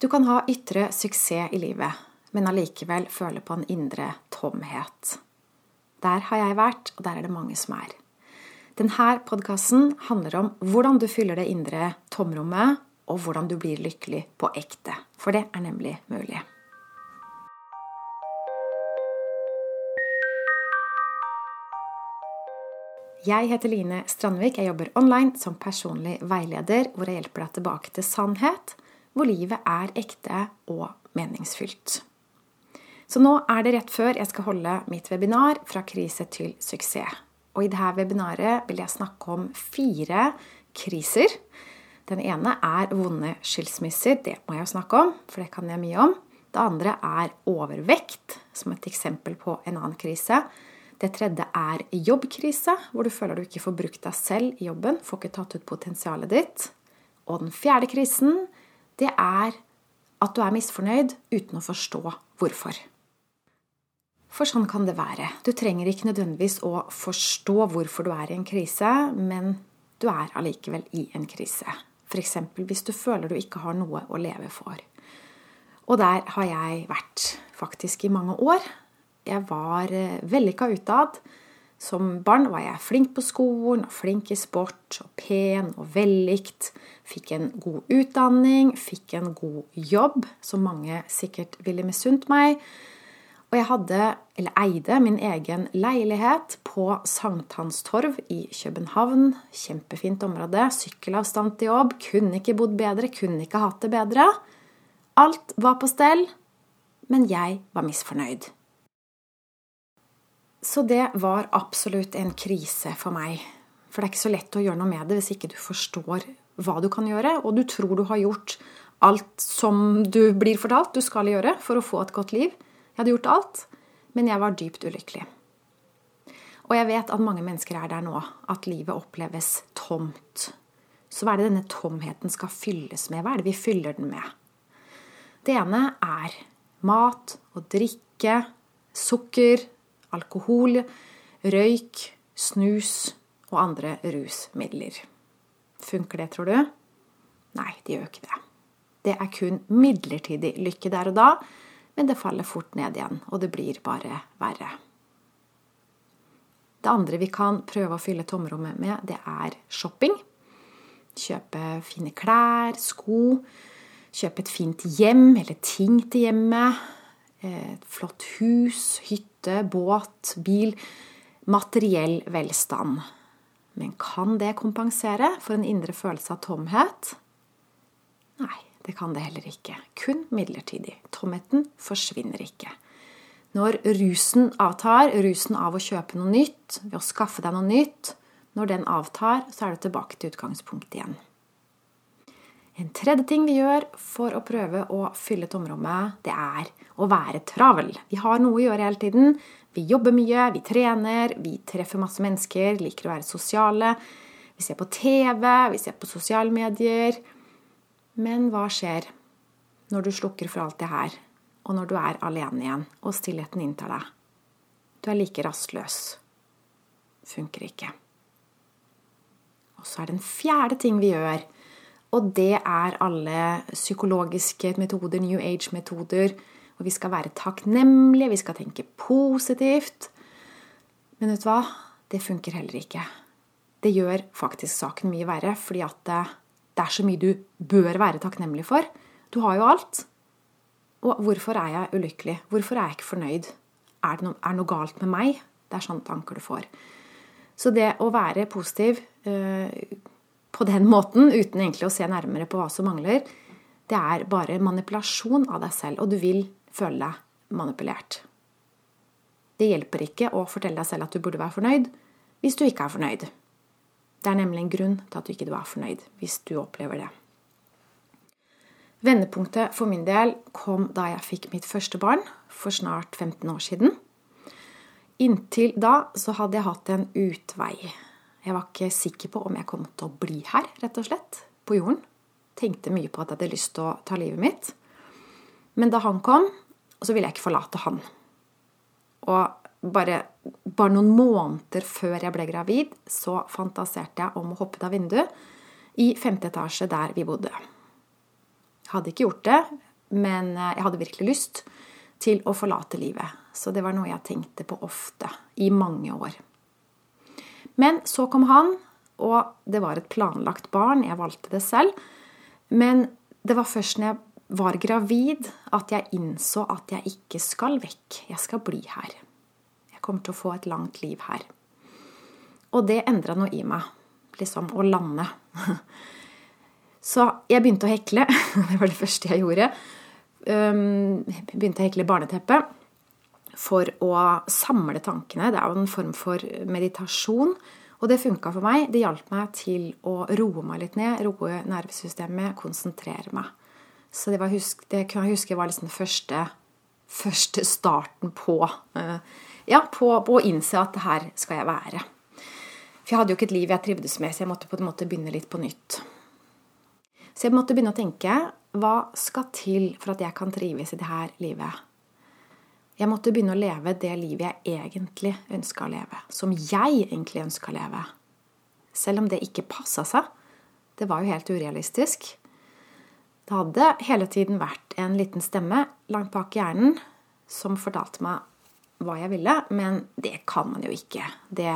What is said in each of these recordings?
Du kan ha ytre suksess i livet, men allikevel føle på en indre tomhet. Der har jeg vært, og der er det mange som er. Denne podkasten handler om hvordan du fyller det indre tomrommet, og hvordan du blir lykkelig på ekte. For det er nemlig mulig. Jeg heter Line Strandvik. Jeg jobber online som personlig veileder, hvor jeg hjelper deg tilbake til sannhet, hvor livet er ekte og meningsfylt. Så nå er det rett før jeg skal holde mitt webinar fra krise til suksess. Og i dette webinaret vil jeg snakke om fire kriser. Den ene er vonde skilsmisser. Det må jeg jo snakke om, for det kan jeg mye om. Det andre er overvekt, som et eksempel på en annen krise. Det tredje er jobbkrise, hvor du føler du ikke får brukt deg selv i jobben, får ikke tatt ut potensialet ditt. Og den fjerde krisen, det er at du er misfornøyd uten å forstå hvorfor. For sånn kan det være. Du trenger ikke nødvendigvis å forstå hvorfor du er i en krise, men du er allikevel i en krise. F.eks. hvis du føler du ikke har noe å leve for. Og der har jeg vært faktisk i mange år. Jeg var eh, vellykka utad. Som barn var jeg flink på skolen, og flink i sport, og pen og vellikt. Fikk en god utdanning, fikk en god jobb, som mange sikkert ville misunt meg. Og jeg hadde, eller eide, min egen leilighet på Sankthanstorv i København. Kjempefint område. Sykkelavstand til jobb. Kunne ikke bodd bedre, kunne ikke hatt det bedre. Alt var på stell, men jeg var misfornøyd. Så det var absolutt en krise for meg. For det er ikke så lett å gjøre noe med det hvis ikke du forstår hva du kan gjøre, og du tror du har gjort alt som du blir fortalt du skal gjøre for å få et godt liv. Jeg hadde gjort alt, men jeg var dypt ulykkelig. Og jeg vet at mange mennesker er der nå, at livet oppleves tomt. Så hva er det denne tomheten skal fylles med? Hva er det vi fyller den med? Det ene er mat og drikke, sukker, alkohol, røyk, snus og andre rusmidler. Funker det, tror du? Nei, det gjør ikke det. Det er kun midlertidig lykke der og da, men det faller fort ned igjen, og det blir bare verre. Det andre vi kan prøve å fylle tomrommet med, det er shopping. Kjøpe fine klær, sko. Kjøpe et fint hjem eller ting til hjemmet. Et flott hus, hytte, båt, bil. Materiell velstand. Men kan det kompensere for en indre følelse av tomhet? Nei, det kan det heller ikke. Kun midlertidig. Tomheten forsvinner ikke. Når rusen avtar, rusen av å kjøpe noe nytt, ved å skaffe deg noe nytt, når den avtar, så er du tilbake til utgangspunktet igjen. En tredje ting vi gjør for å prøve å fylle tomrommet, det er å være travel. Vi har noe å gjøre hele tiden. Vi jobber mye, vi trener, vi treffer masse mennesker, liker å være sosiale. Vi ser på TV, vi ser på sosiale medier. Men hva skjer når du slukker for alt det her, og når du er alene igjen, og stillheten inntar deg? Du er like rastløs. Funker ikke. Og så er det en fjerde ting vi gjør og det er alle psykologiske metoder, New Age-metoder. Og vi skal være takknemlige, vi skal tenke positivt. Men vet du hva? Det funker heller ikke. Det gjør faktisk saken mye verre, fordi at det, er så mye du bør være takknemlig for. Du har jo alt. Og hvorfor er jeg ulykkelig? Hvorfor er jeg ikke fornøyd? Er det noe, er noe galt med meg? Det er sånne tanker du får. Så det å være positiv øh, på den måten, uten egentlig å se nærmere på hva som mangler, det er bare manipulasjon av deg selv, og du vil føle deg manipulert. Det hjelper ikke å fortelle deg selv at du burde være fornøyd, hvis du ikke er fornøyd. Det er nemlig en grunn til at du ikke er fornøyd, hvis du opplever det. Vendepunktet for min del kom da jeg fikk mitt første barn for snart 15 år siden. Inntil da så hadde jeg hatt en utvei. Jeg var ikke sikker på om jeg kom til å bli her, rett og slett, på jorden. Tenkte mye på at jeg hadde lyst til å ta livet mitt. Men da han kom, så ville jeg ikke forlate han. Og bare, bare noen måneder før jeg ble gravid, så fantaserte jeg om å hoppe ut av vinduet i femte etasje der vi bodde. Jeg hadde ikke gjort det, Men jeg hadde virkelig lyst til å forlate livet. Så det var noe jeg tenkte på ofte i mange år. Men så kom han, og det var et planlagt barn. Jeg valgte det selv. Men det var først når jeg var gravid, at jeg innså at jeg ikke skal vekk. Jeg skal bli her. Jeg kommer til å få et langt liv her. Og det endra noe i meg. Liksom å lande. Så jeg begynte å hekle. Det var det første jeg gjorde. Um, begynte å hekle barneteppet for å samle tankene. Det er jo en form for meditasjon. Og det funka for meg. Det hjalp meg til å roe meg litt ned, roe nervesystemet, konsentrere meg. Så det, var, det kunne jeg huske var liksom den første, første starten på, uh, ja, på, på, å innse at her skal jeg være. For jeg hadde jo ikke et liv jeg trivdes med, så jeg måtte på en måte begynne litt på nytt. Så jeg måtte begynne å tenke hva skal til for at jeg kan trives i det her livet? Jeg måtte begynne å leve det livet jeg egentlig ønska å leve. Som jeg egentlig ønska å leve. Selv om det ikke passa seg. Det var jo helt urealistisk. Det hadde hele tiden vært en liten stemme langt bak hjernen som fortalte meg hva jeg ville, men det kan man jo ikke. Det,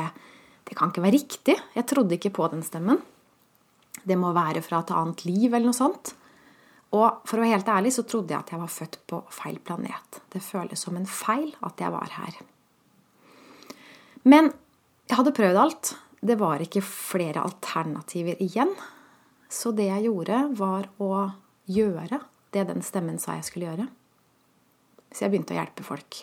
det kan ikke være riktig. Jeg trodde ikke på den stemmen. Det må være fra et annet liv eller noe sånt. Og for å være helt ærlig så trodde jeg at jeg var født på feil planet. Det føles som en feil at jeg var her. Men jeg hadde prøvd alt. Det var ikke flere alternativer igjen. Så det jeg gjorde, var å gjøre det den stemmen sa jeg skulle gjøre. Så jeg begynte å hjelpe folk.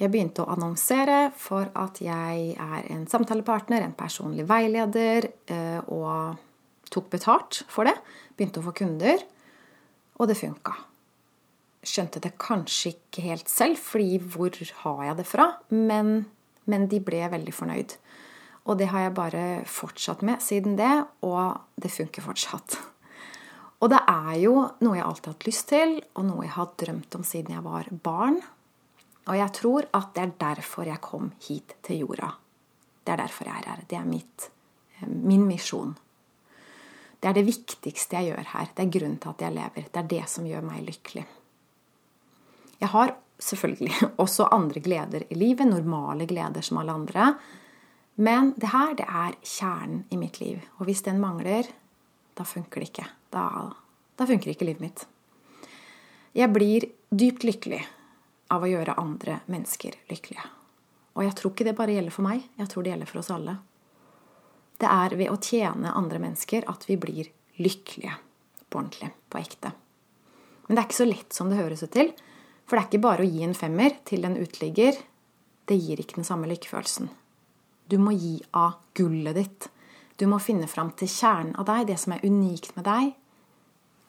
Jeg begynte å annonsere for at jeg er en samtalepartner, en personlig veileder, eh, og tok betalt for det. Begynte å få kunder, og det funka. Skjønte det kanskje ikke helt selv, fordi hvor har jeg det fra? Men, men de ble veldig fornøyd. Og det har jeg bare fortsatt med siden det, og det funker fortsatt. Og det er jo noe jeg alltid har hatt lyst til, og noe jeg har drømt om siden jeg var barn. Og jeg tror at det er derfor jeg kom hit til jorda. Det er derfor jeg er her. Det er mitt, eh, min misjon. Det er det viktigste jeg gjør her. Det er grunnen til at jeg lever. Det er det som gjør meg lykkelig. Jeg har selvfølgelig også andre gleder i livet, normale gleder som alle andre. Men det her, det er kjernen i mitt liv. Og hvis den mangler, da funker det ikke. Da, da funker ikke livet mitt. Jeg blir dypt lykkelig av å gjøre andre mennesker lykkelige. Og jeg tror ikke det bare gjelder for meg, jeg tror det gjelder for oss alle. Det er ved å tjene andre mennesker at vi blir lykkelige på ordentlig, på ekte. Men det er ikke så lett som det høres ut til. For det er ikke bare å gi en femmer til en uteligger. Det gir ikke den samme lykkefølelsen. Du må gi av gullet ditt. Du må finne fram til kjernen av deg, det som er unikt med deg,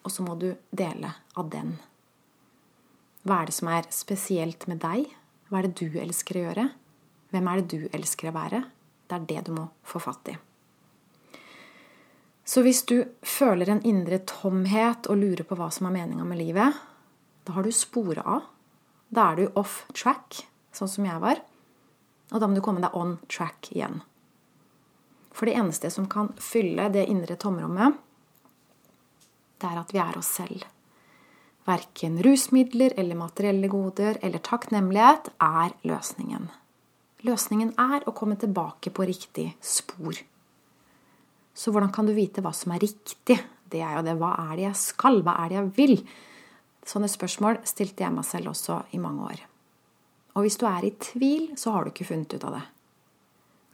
og så må du dele av den. Hva er det som er spesielt med deg? Hva er det du elsker å gjøre? Hvem er det du elsker å være? Det er det du må få fatt i. Så hvis du føler en indre tomhet og lurer på hva som er meninga med livet, da har du spora av. Da er du off track, sånn som jeg var. Og da må du komme deg on track igjen. For det eneste som kan fylle det indre tomrommet, det er at vi er oss selv. Verken rusmidler eller materielle goder eller takknemlighet er løsningen. Løsningen er å komme tilbake på riktig spor. Så hvordan kan du vite hva som er riktig? Det er jo det. Hva er det jeg skal? Hva er det jeg vil? Sånne spørsmål stilte jeg meg selv også i mange år. Og hvis du er i tvil, så har du ikke funnet ut av det.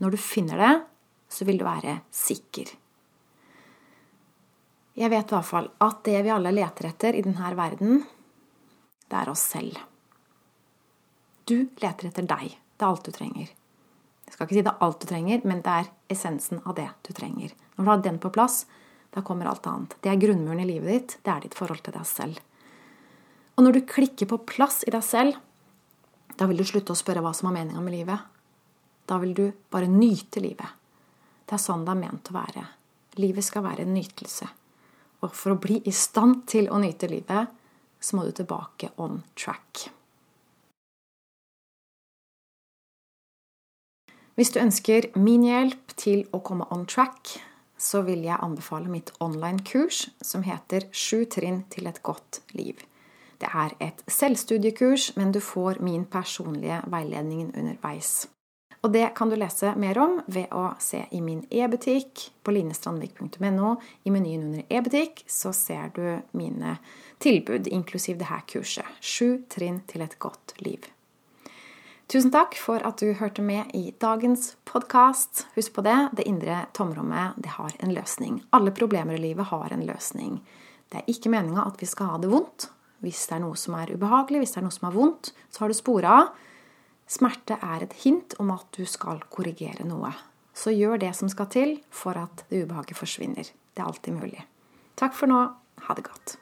Når du finner det, så vil du være sikker. Jeg vet i hvert fall at det vi alle leter etter i denne verden, det er oss selv. Du leter etter deg. Det er alt du trenger. Jeg skal ikke si det er alt du trenger, men det er essensen av det du trenger. Når du har den på plass, da kommer alt annet. Det er grunnmuren i livet ditt. Det er ditt forhold til deg selv. Og når du klikker på plass i deg selv, da vil du slutte å spørre hva som er meninga med livet. Da vil du bare nyte livet. Det er sånn det er ment å være. Livet skal være en nytelse. Og for å bli i stand til å nyte livet, så må du tilbake on track. Hvis du ønsker min hjelp til å komme on track, så vil jeg anbefale mitt online-kurs som heter Sju trinn til et godt liv. Det er et selvstudiekurs, men du får min personlige veiledning underveis. Og det kan du lese mer om ved å se i min e-butikk på linestrandvik.no. I menyen under e-butikk så ser du mine tilbud, inklusiv det her kurset. Sju trinn til et godt liv. Tusen takk for at du hørte med i dagens podkast. Husk på det, det indre tomrommet det har en løsning. Alle problemer i livet har en løsning. Det er ikke meninga at vi skal ha det vondt. Hvis det er noe som er ubehagelig, hvis det er noe som er vondt, så har du spora av. Smerte er et hint om at du skal korrigere noe. Så gjør det som skal til for at det ubehaget forsvinner. Det er alltid mulig. Takk for nå. Ha det godt.